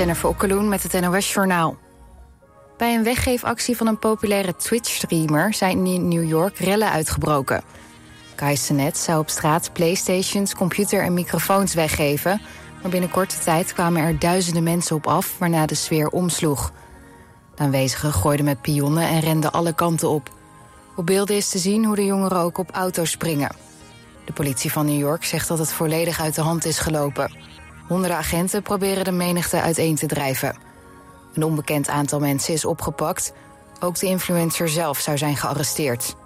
Jennifer Okkeloen met het NOS Journaal. Bij een weggeefactie van een populaire Twitch-streamer... zijn in New York rellen uitgebroken. Kai Senet zou op straat playstations, computer en microfoons weggeven... maar binnen korte tijd kwamen er duizenden mensen op af... waarna de sfeer omsloeg. De aanwezigen gooiden met pionnen en renden alle kanten op. Op beelden is te zien hoe de jongeren ook op auto's springen. De politie van New York zegt dat het volledig uit de hand is gelopen... Honderden agenten proberen de menigte uiteen te drijven. Een onbekend aantal mensen is opgepakt. Ook de influencer zelf zou zijn gearresteerd.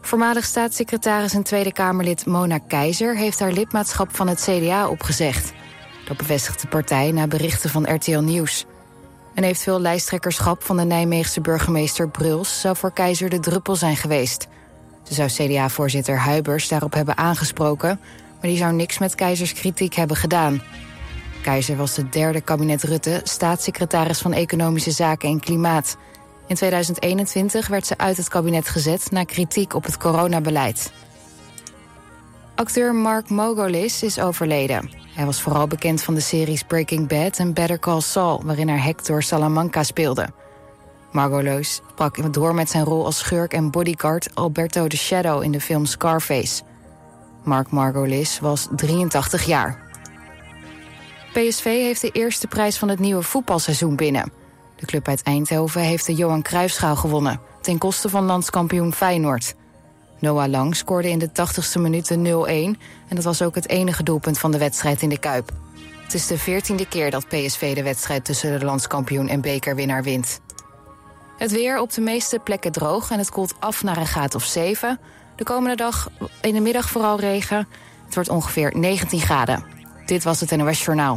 Voormalig staatssecretaris en Tweede Kamerlid Mona Keizer... heeft haar lidmaatschap van het CDA opgezegd. Dat bevestigt de partij na berichten van RTL Nieuws. Een eventueel lijsttrekkerschap van de Nijmeegse burgemeester Bruls... zou voor Keizer de druppel zijn geweest. Ze zou CDA-voorzitter Huibers daarop hebben aangesproken maar die zou niks met Keizers kritiek hebben gedaan. Keizer was de derde kabinet Rutte staatssecretaris van Economische Zaken en Klimaat. In 2021 werd ze uit het kabinet gezet na kritiek op het coronabeleid. Acteur Mark Mogolis is overleden. Hij was vooral bekend van de series Breaking Bad en Better Call Saul... waarin hij Hector Salamanca speelde. Margolis sprak door met zijn rol als schurk en bodyguard Alberto the Shadow in de film Scarface... Mark Margolis was 83 jaar. PSV heeft de eerste prijs van het nieuwe voetbalseizoen binnen. De club uit Eindhoven heeft de Johan Cruijffschaal gewonnen... ten koste van landskampioen Feyenoord. Noah Lang scoorde in de 80ste minuut 0-1... en dat was ook het enige doelpunt van de wedstrijd in de Kuip. Het is de veertiende keer dat PSV de wedstrijd tussen de landskampioen en bekerwinnaar wint. Het weer op de meeste plekken droog en het koelt af naar een graad of 7... De komende dag in de middag vooral regen. Het wordt ongeveer 19 graden. Dit was het NOS Journaal.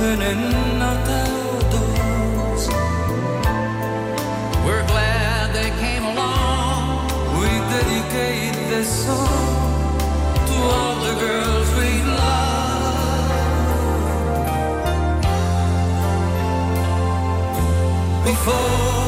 happening, not outdoors. We're glad they came along. We dedicate this song to all the girls we love. Before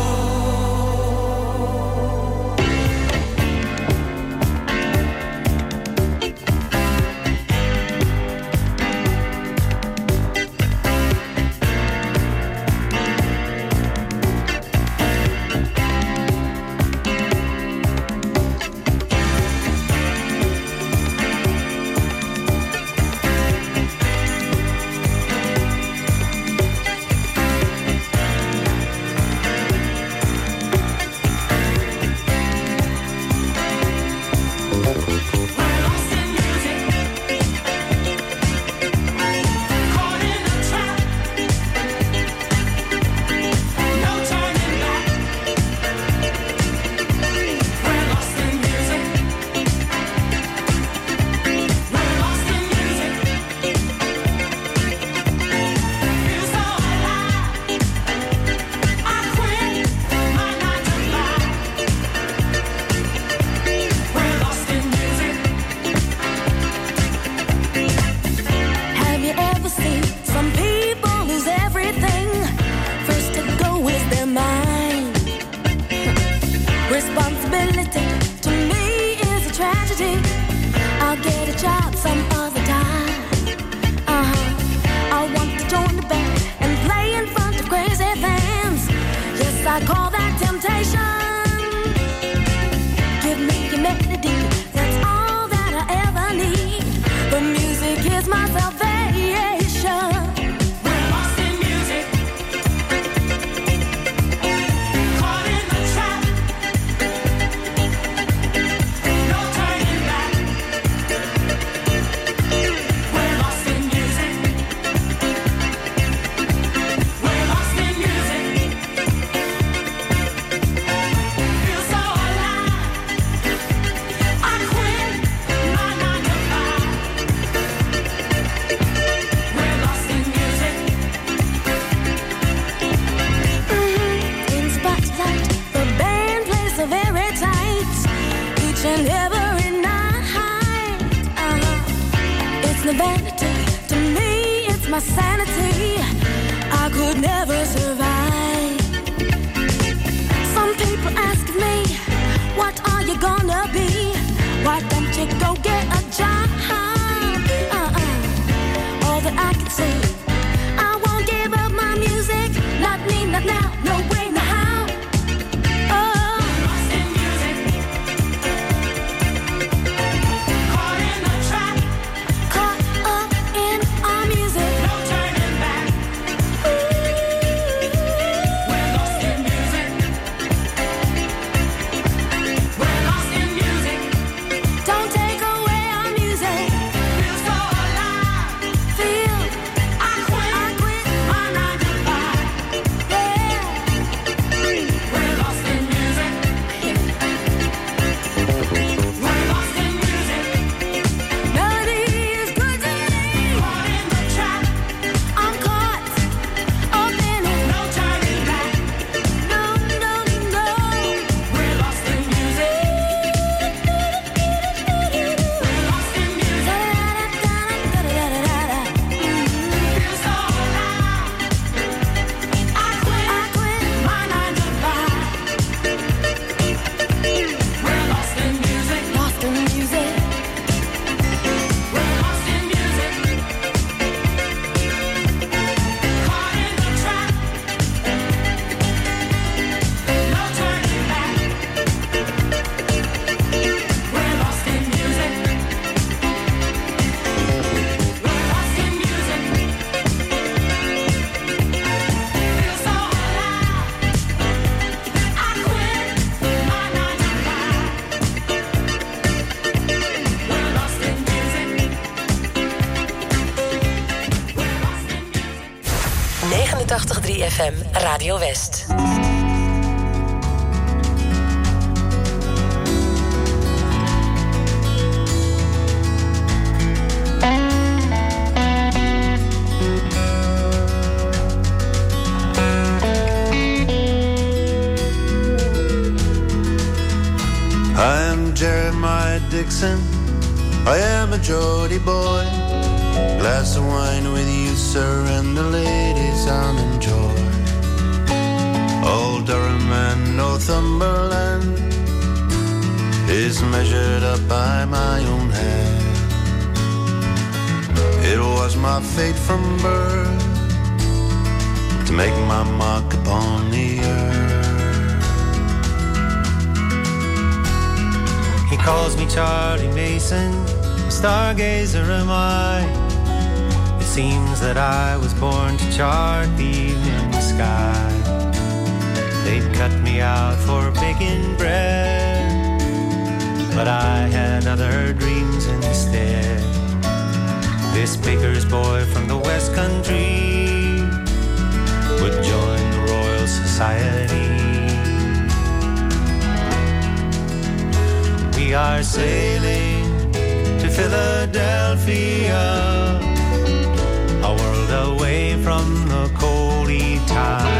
nubes. Charlie Mason, stargazer am I. It seems that I was born to chart the evening sky. They'd cut me out for baking bread, but I had other dreams instead. This baker's boy from the West Country are sailing to Philadelphia, a world away from the coaly Tyne.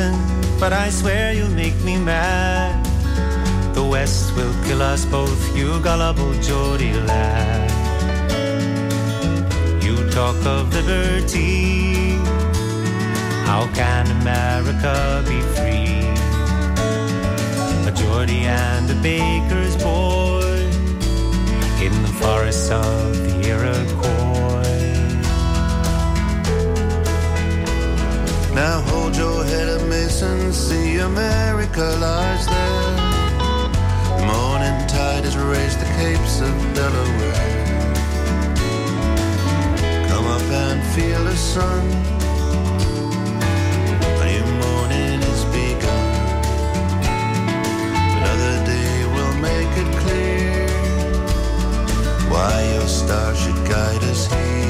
Dixon, but I swear you'll make me mad. The West will kill us both, you gullible Geordie lad. You talk of liberty, how can America be free? A Geordie and a baker's boy in the forests of the Iroquois. Now hold your head up, Mason. See America lies there. The morning tide has raised the capes of Delaware. Come up and feel the sun. A new morning is begun. Another day will make it clear why your star should guide us here.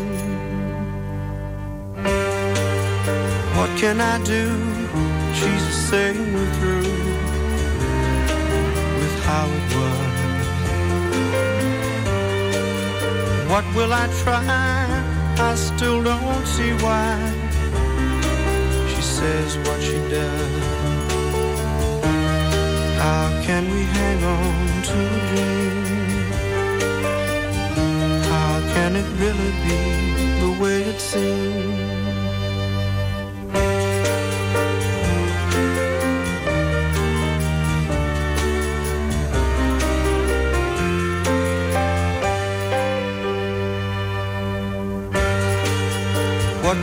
Can I do? She's a sailor through with how it was. What will I try? I still don't see why. She says what she does. How can we hang on to a dream? How can it really be the way it seems?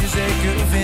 You say zeker.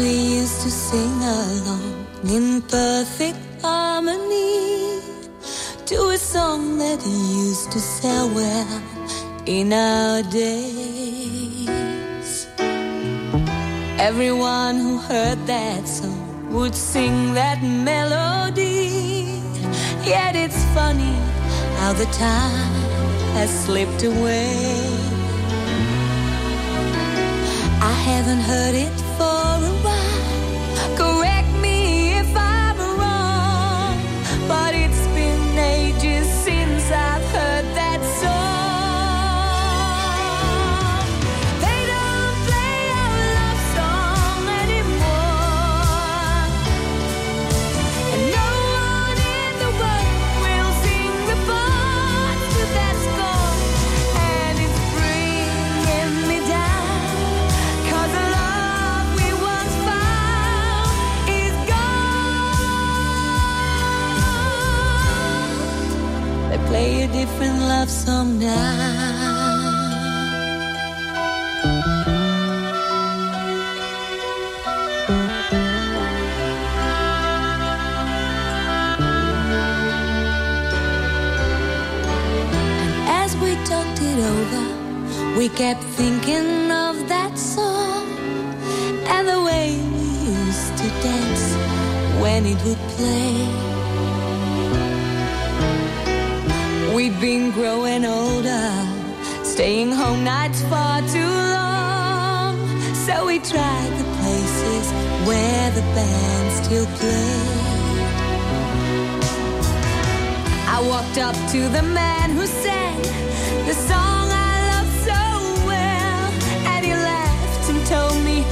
we used to sing along in perfect harmony to a song that used to sell well in our days. Everyone who heard that song would sing that melody. Yet it's funny how the time has slipped away. I haven't heard it different love song now. talked it over. We kept thinking of that song and the way we used to dance when it would play. We've been growing older, staying home nights far too long. So we tried the places where the band still played. I walked up to the man who sang the song I loved so well, and he laughed and told me.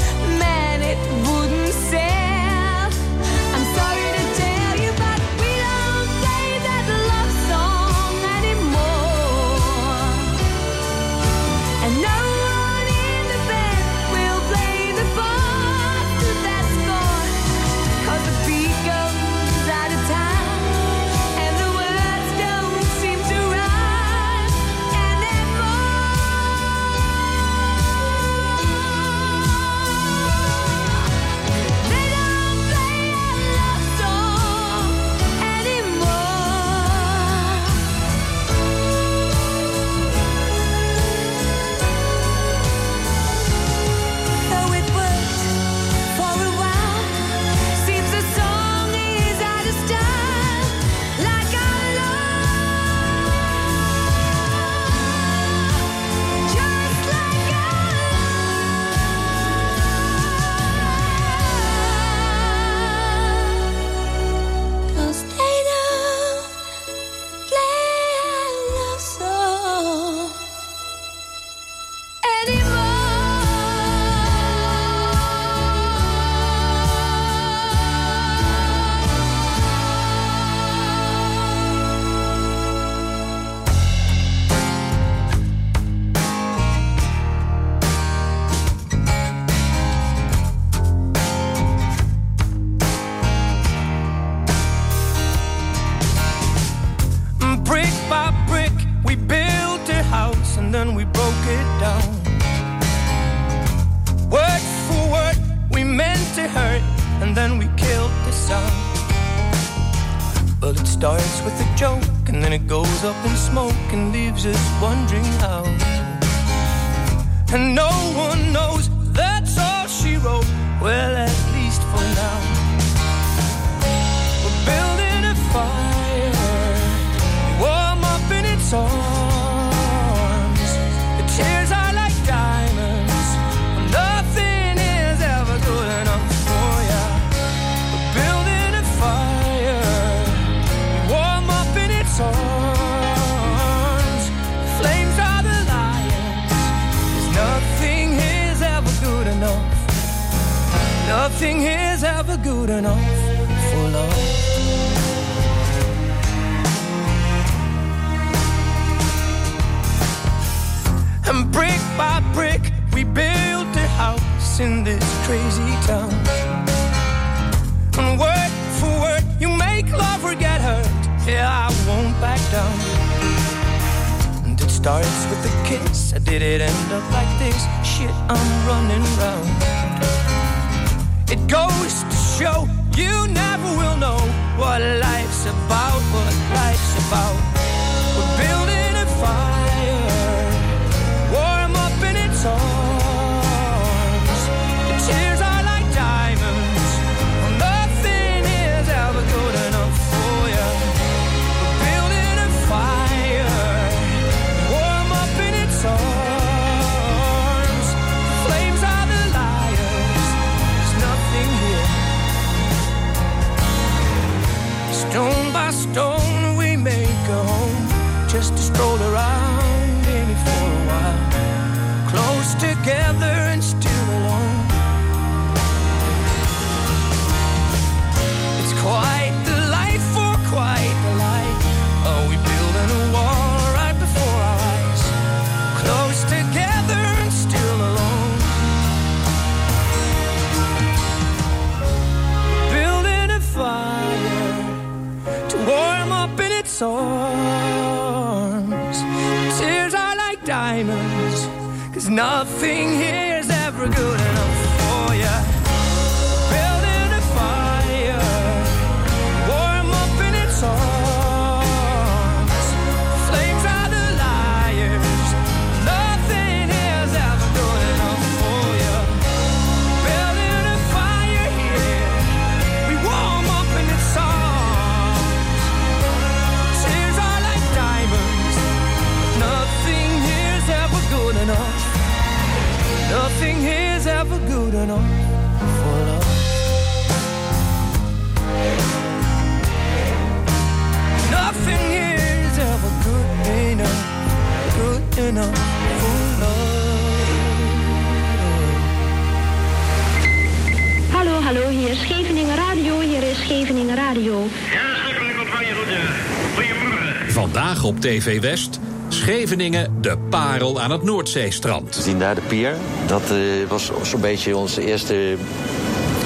TV West. Scheveningen, de parel aan het Noordzeestrand. We zien daar de pier. Dat eh, was zo'n beetje onze eerste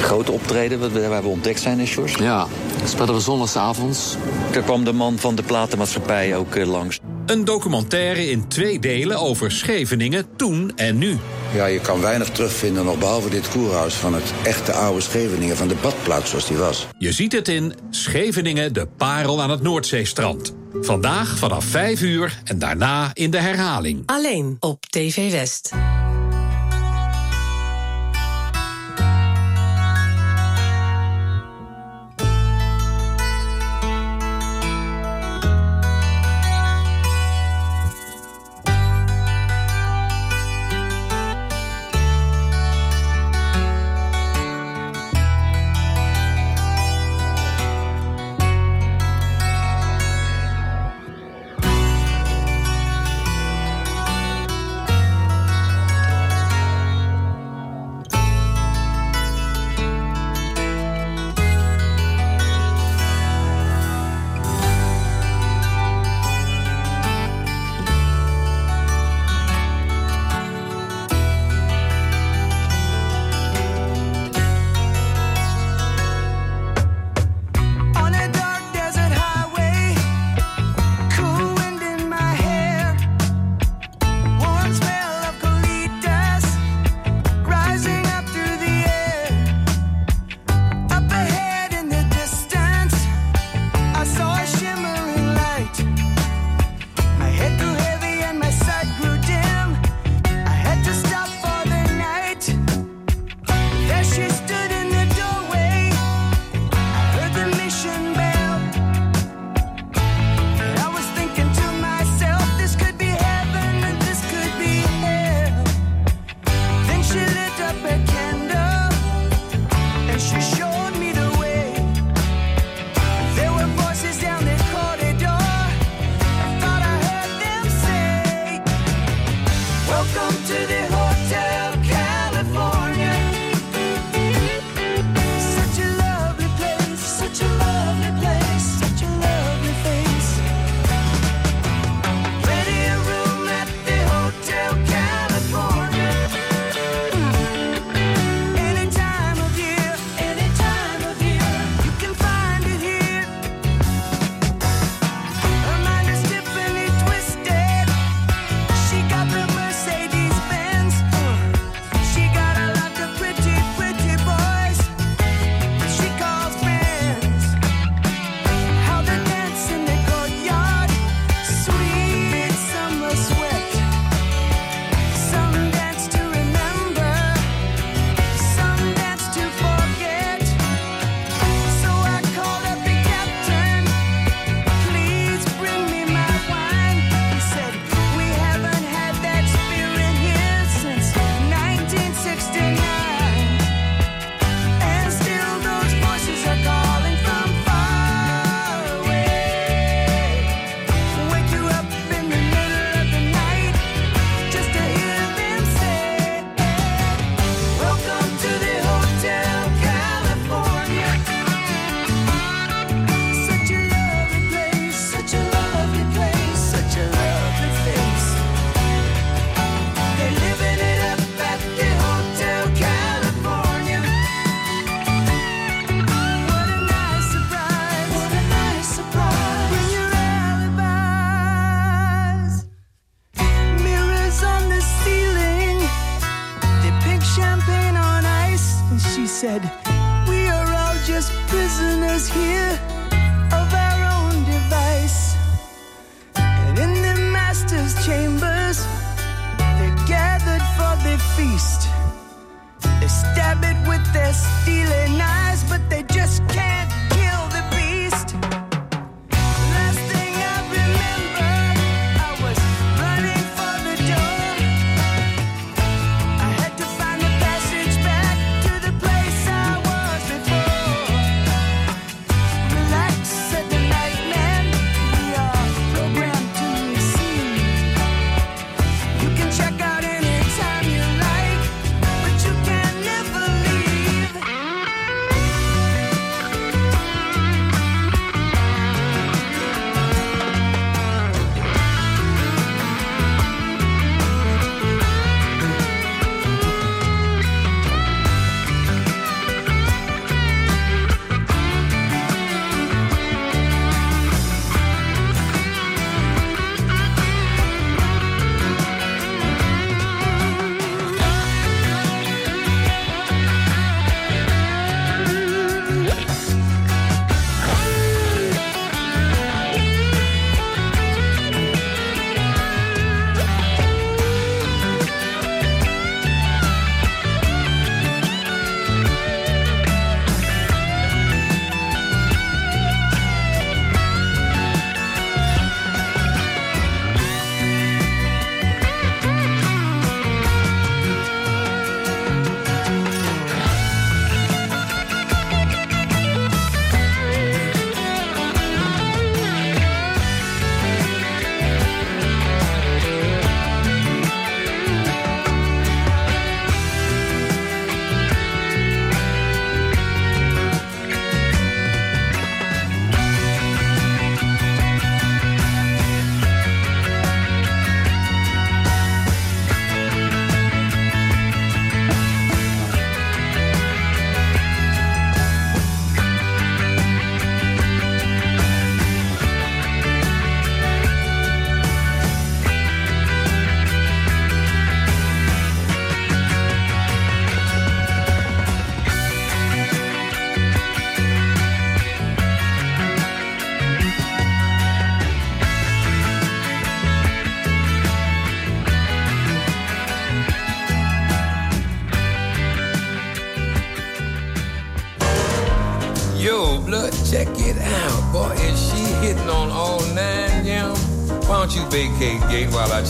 grote optreden wat we- waar we ontdekt zijn in Sjors. Ja, speelden we zondagsavonds. Daar kwam de man van de platenmaatschappij ook eh, langs. Een documentaire in twee delen over Scheveningen toen en nu. Ja, je kan weinig terugvinden nog behalve dit koerhuis van het echte oude Scheveningen, van de badplaats zoals die was. Je ziet het in Scheveningen, de parel aan het Noordzeestrand. Vandaag vanaf 5 uur en daarna in de herhaling. Alleen op TV West.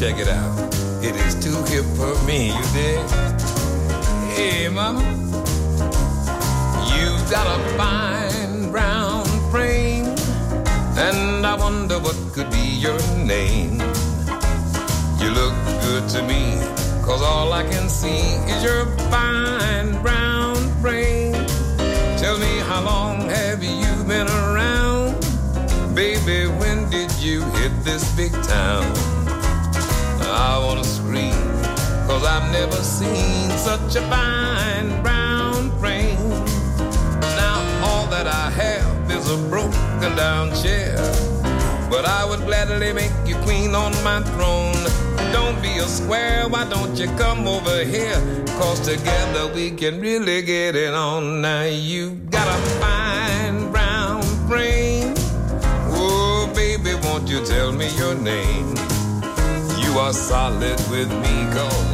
check it out. fine brown frame. Now all that I have is a broken down chair. But I would gladly make you queen on my throne. Don't be a square, why don't you come over here? Cause together we can really get it on. Now you got a fine brown frame. Oh, baby, won't you tell me your name? You are solid with me, cause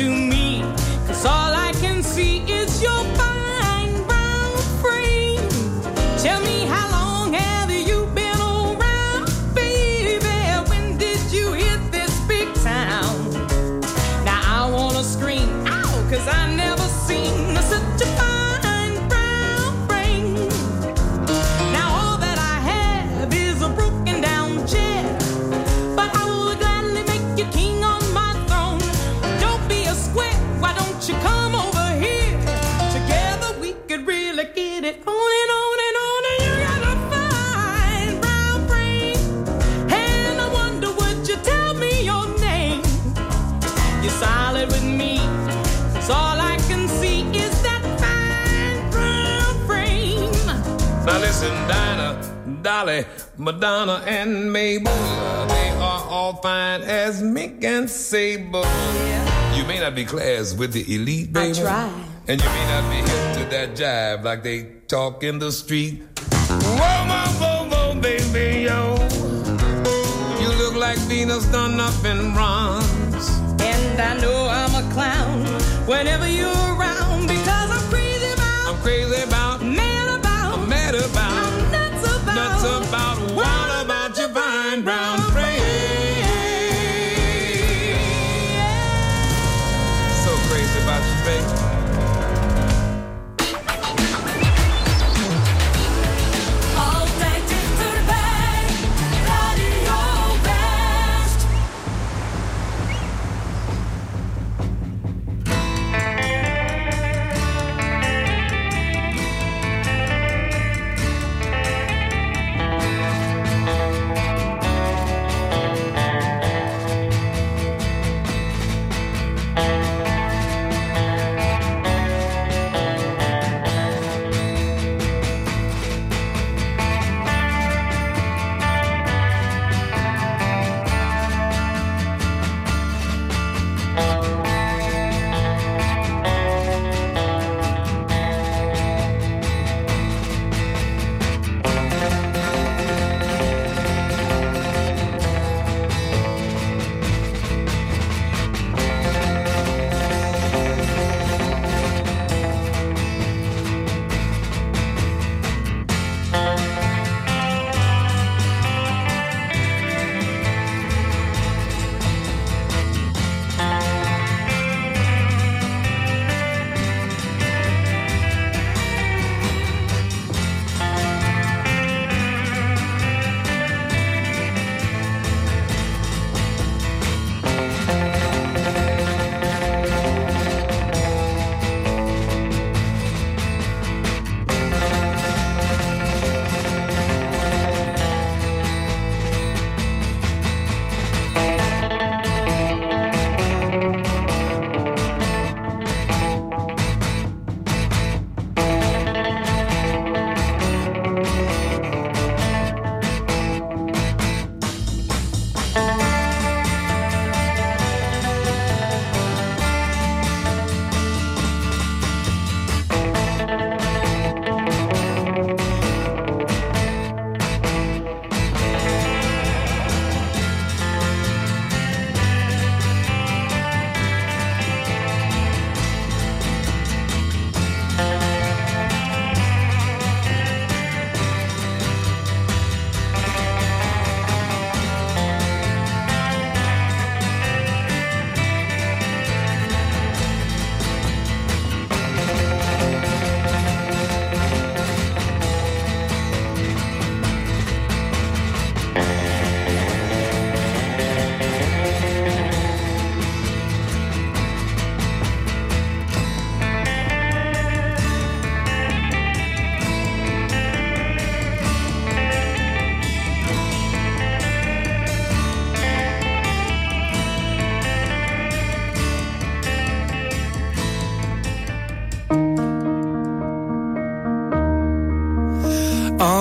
to me. Dolly, Madonna, and Mabel. They are all fine as Mick and Sable. You may not be class with the elite, baby. I try. And you may not be hip to that jive like they talk in the street. Whoa, whoa, whoa, whoa, baby, yo. You look like Venus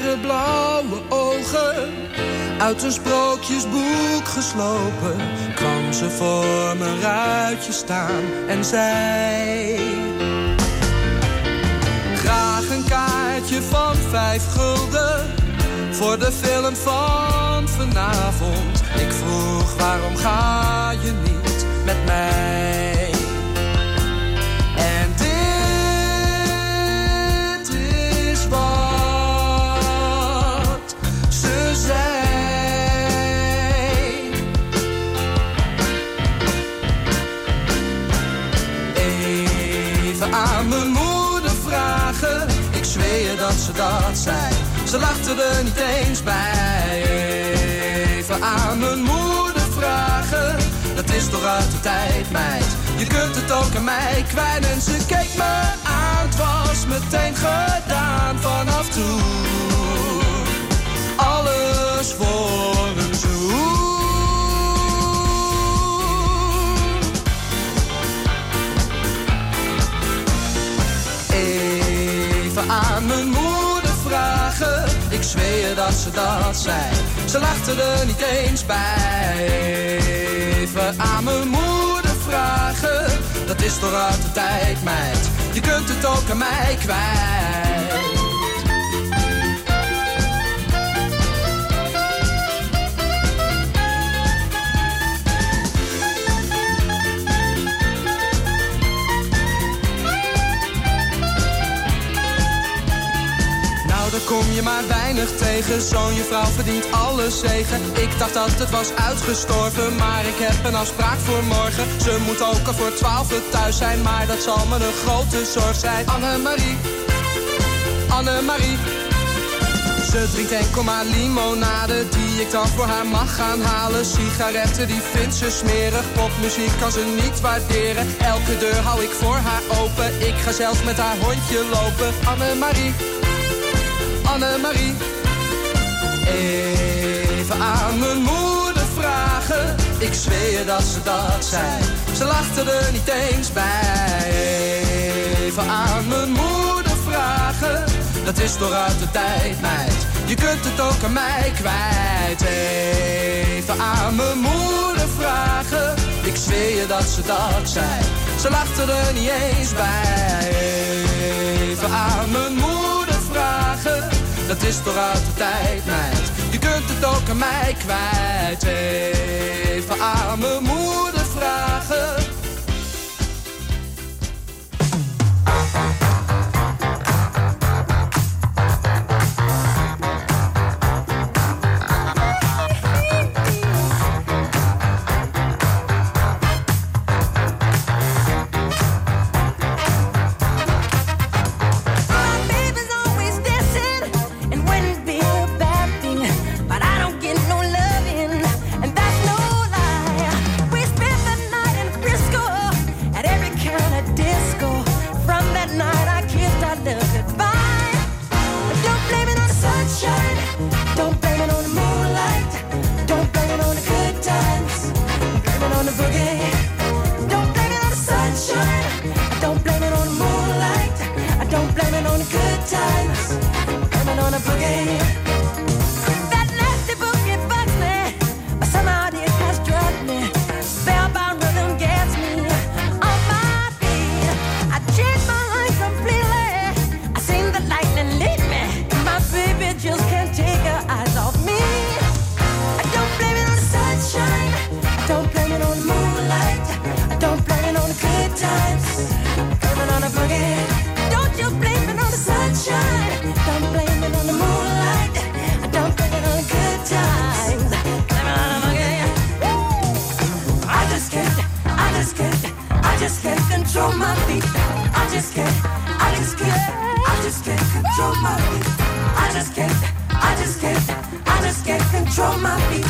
haren, blauwe ogen. Uit een sprookjesboek geslopen. Kwam ze voor mijn ruitje staan en zei... Graag een kaartje van vijf gulden. Voor de film van vanavond. Ik vroeg waarom ga je niet met mij? Dat ze dat zei. Ze lachte er niet eens bij. Even aan mijn moeder vragen. Dat is toch uit de tijd, meid. Je kunt het ook aan mij kwijt. En ze keek me aan. Het was meteen gedaan vanaf toen. Alles voor een zoen. Even aan mijn. Je dat ze dat zei. Ze lachte er niet eens bij. Even aan mijn moeder vragen. Dat is toch uit de tijd, meid. Je kunt het ook aan mij kwijt. Kom je maar weinig tegen. Zo'n je vrouw verdient alle zegen. Ik dacht dat het was uitgestorven, maar ik heb een afspraak voor morgen. Ze moet ook al voor twaalf thuis zijn, maar dat zal me een grote zorg zijn. Annemarie, Annemarie. Ze drinkt enkel maar limonade die ik dan voor haar mag gaan halen. Sigaretten die vindt ze smerig, popmuziek kan ze niet waarderen. Elke deur hou ik voor haar open, ik ga zelfs met haar hondje lopen. Annemarie, Annemarie. Even aan mijn moeder vragen, ik zweer dat ze dat zijn. Ze lachten er niet eens bij. Even aan mijn moeder vragen, dat is door uit de tijd, meid. Je kunt het ook aan mij kwijt. Even aan mijn moeder vragen, ik zweer je dat ze dat zijn. Ze lachten er niet eens bij. Even aan mijn moeder vragen dat is toch uit de tijd, meid. Je kunt het ook aan mij kwijt. Even aan mijn moeder vragen just can't control my feet. I just can't, I just can't, I just can't control my feet. I just can't, I just can't, I just can't control my feet.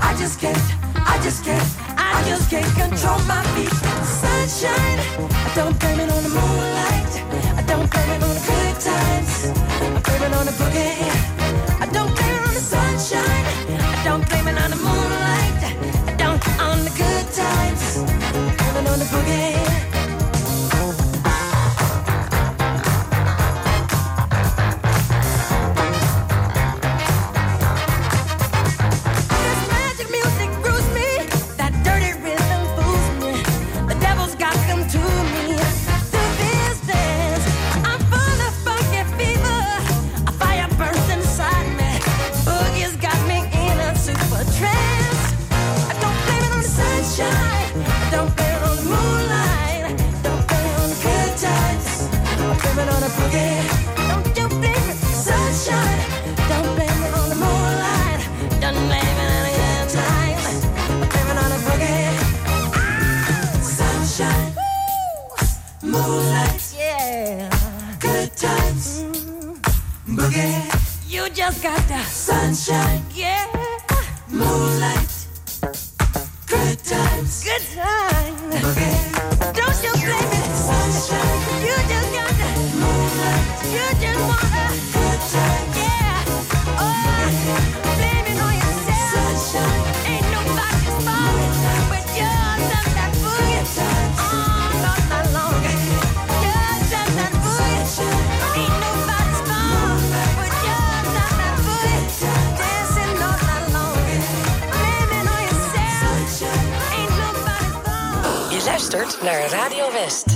I just can't, I just can't, I just can't control my feet. Sunshine, don't blame it. again. times. Good times. naar Radio West.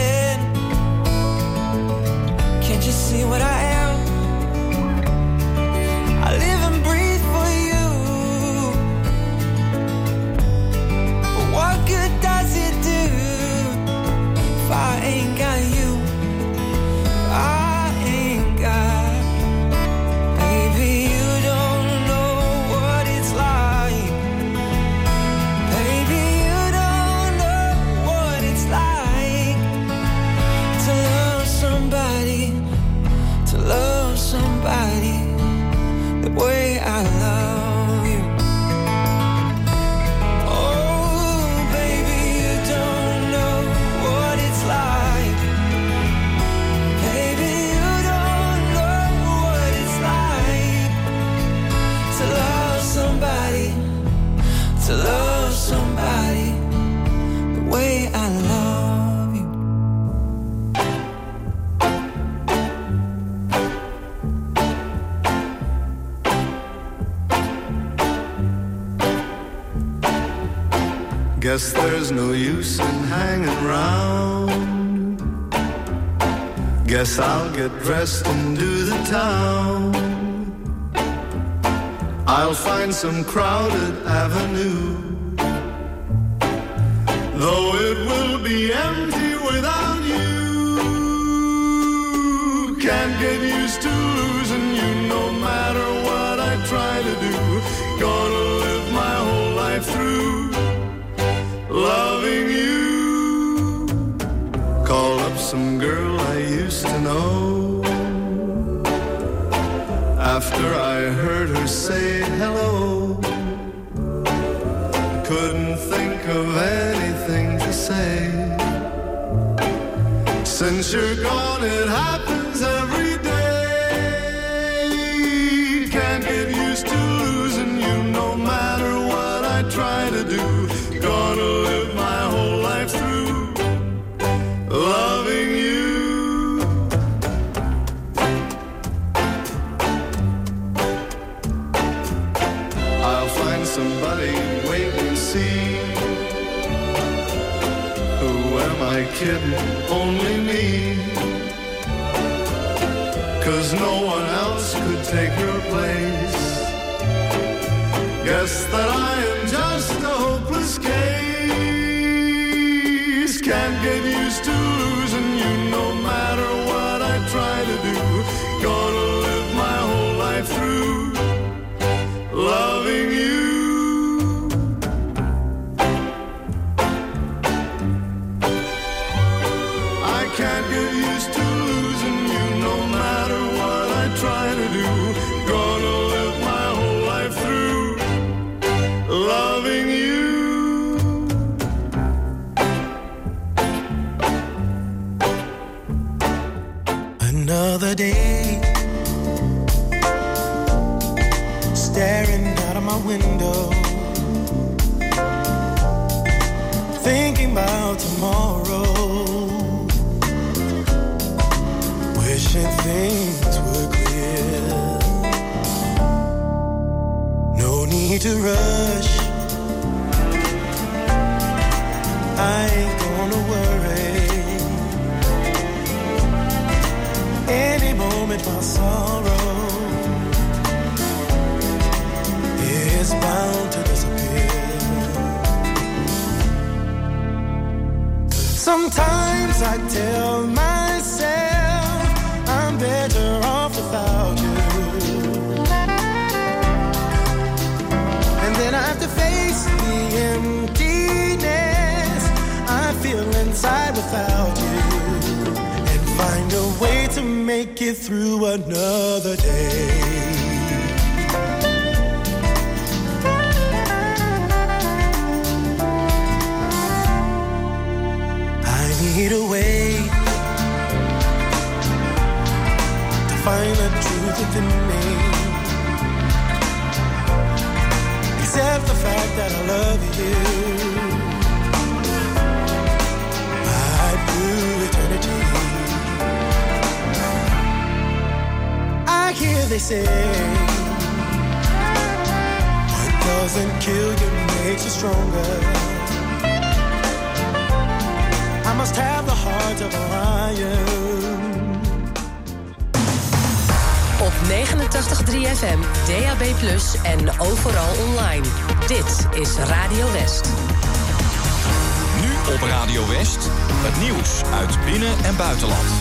Guess there's no use in hanging around. Guess I'll get dressed and do the town. I'll find some crowded avenue. Though it will be empty without you. Can't get used to since you're gone, it happened. restará need to rush. I ain't gonna worry. Any moment my sorrow is bound to disappear. Sometimes I tell my inside without you and find a way to make it through another day. I need a way to find the truth within me. Except the fact that I love you they say. What doesn't kill you makes you stronger. I must have the heart of a lion. Op 89.3 FM, DAB+, en overal online. Dit is Radio West. Nu op Radio West, het nieuws uit binnen- en buitenland.